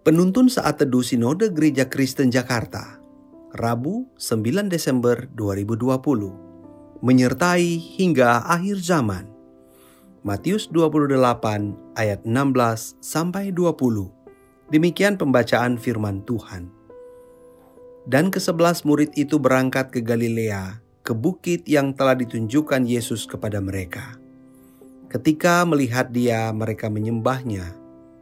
Penuntun saat teduh Sinode Gereja Kristen Jakarta, Rabu 9 Desember 2020, menyertai hingga akhir zaman. Matius 28 ayat 16 sampai 20. Demikian pembacaan firman Tuhan. Dan kesebelas murid itu berangkat ke Galilea, ke bukit yang telah ditunjukkan Yesus kepada mereka. Ketika melihat dia, mereka menyembahnya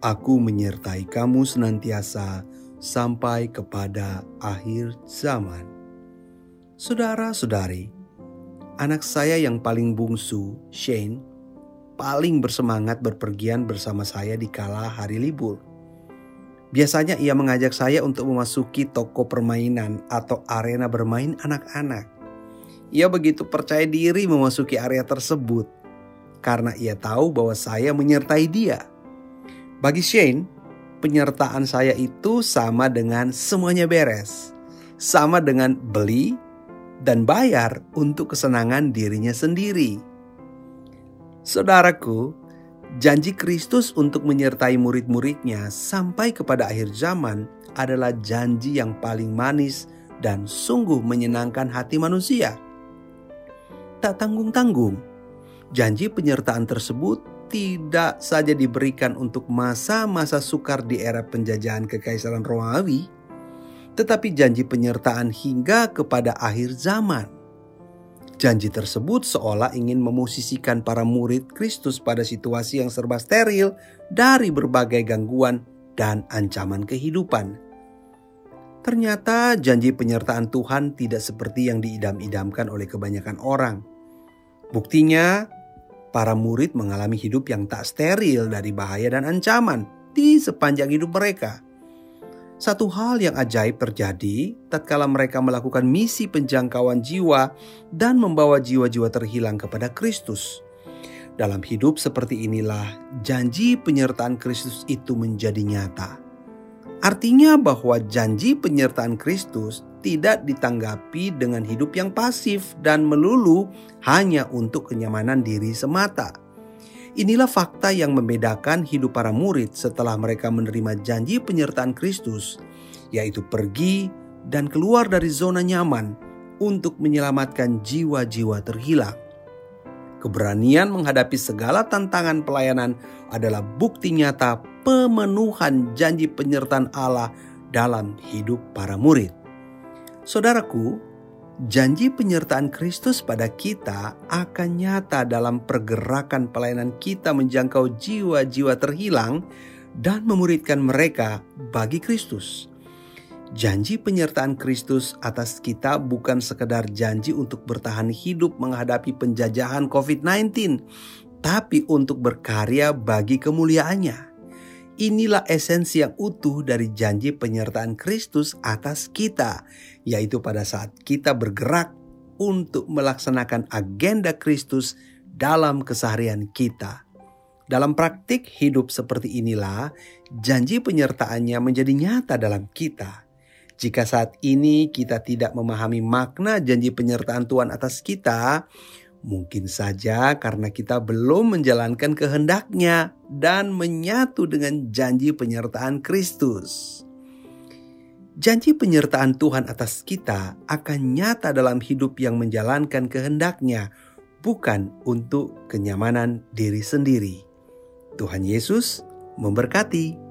Aku menyertai kamu senantiasa sampai kepada akhir zaman. Saudara-saudari, anak saya yang paling bungsu, Shane, paling bersemangat berpergian bersama saya di kala hari libur. Biasanya ia mengajak saya untuk memasuki toko permainan atau arena bermain anak-anak. Ia begitu percaya diri memasuki area tersebut karena ia tahu bahwa saya menyertai dia. Bagi Shane, penyertaan saya itu sama dengan semuanya beres. Sama dengan beli dan bayar untuk kesenangan dirinya sendiri. Saudaraku, janji Kristus untuk menyertai murid-muridnya sampai kepada akhir zaman adalah janji yang paling manis dan sungguh menyenangkan hati manusia. Tak tanggung-tanggung, janji penyertaan tersebut tidak saja diberikan untuk masa-masa sukar di era penjajahan kekaisaran Romawi, tetapi janji penyertaan hingga kepada akhir zaman. Janji tersebut seolah ingin memosisikan para murid Kristus pada situasi yang serba steril dari berbagai gangguan dan ancaman kehidupan. Ternyata janji penyertaan Tuhan tidak seperti yang diidam-idamkan oleh kebanyakan orang. Buktinya, para murid mengalami hidup yang tak steril dari bahaya dan ancaman di sepanjang hidup mereka. Satu hal yang ajaib terjadi tatkala mereka melakukan misi penjangkauan jiwa dan membawa jiwa-jiwa terhilang kepada Kristus. Dalam hidup seperti inilah janji penyertaan Kristus itu menjadi nyata. Artinya bahwa janji penyertaan Kristus tidak ditanggapi dengan hidup yang pasif dan melulu hanya untuk kenyamanan diri semata. Inilah fakta yang membedakan hidup para murid setelah mereka menerima janji penyertaan Kristus, yaitu pergi dan keluar dari zona nyaman untuk menyelamatkan jiwa-jiwa terhilang. Keberanian menghadapi segala tantangan pelayanan adalah bukti nyata pemenuhan janji penyertaan Allah dalam hidup para murid. Saudaraku, janji penyertaan Kristus pada kita akan nyata dalam pergerakan pelayanan kita menjangkau jiwa-jiwa terhilang dan memuridkan mereka bagi Kristus. Janji penyertaan Kristus atas kita bukan sekedar janji untuk bertahan hidup menghadapi penjajahan COVID-19, tapi untuk berkarya bagi kemuliaannya. Inilah esensi yang utuh dari janji penyertaan Kristus atas kita, yaitu pada saat kita bergerak untuk melaksanakan agenda Kristus dalam keseharian kita. Dalam praktik hidup seperti inilah, janji penyertaannya menjadi nyata dalam kita. Jika saat ini kita tidak memahami makna janji penyertaan Tuhan atas kita, Mungkin saja karena kita belum menjalankan kehendaknya dan menyatu dengan janji penyertaan Kristus. Janji penyertaan Tuhan atas kita akan nyata dalam hidup yang menjalankan kehendaknya, bukan untuk kenyamanan diri sendiri. Tuhan Yesus memberkati.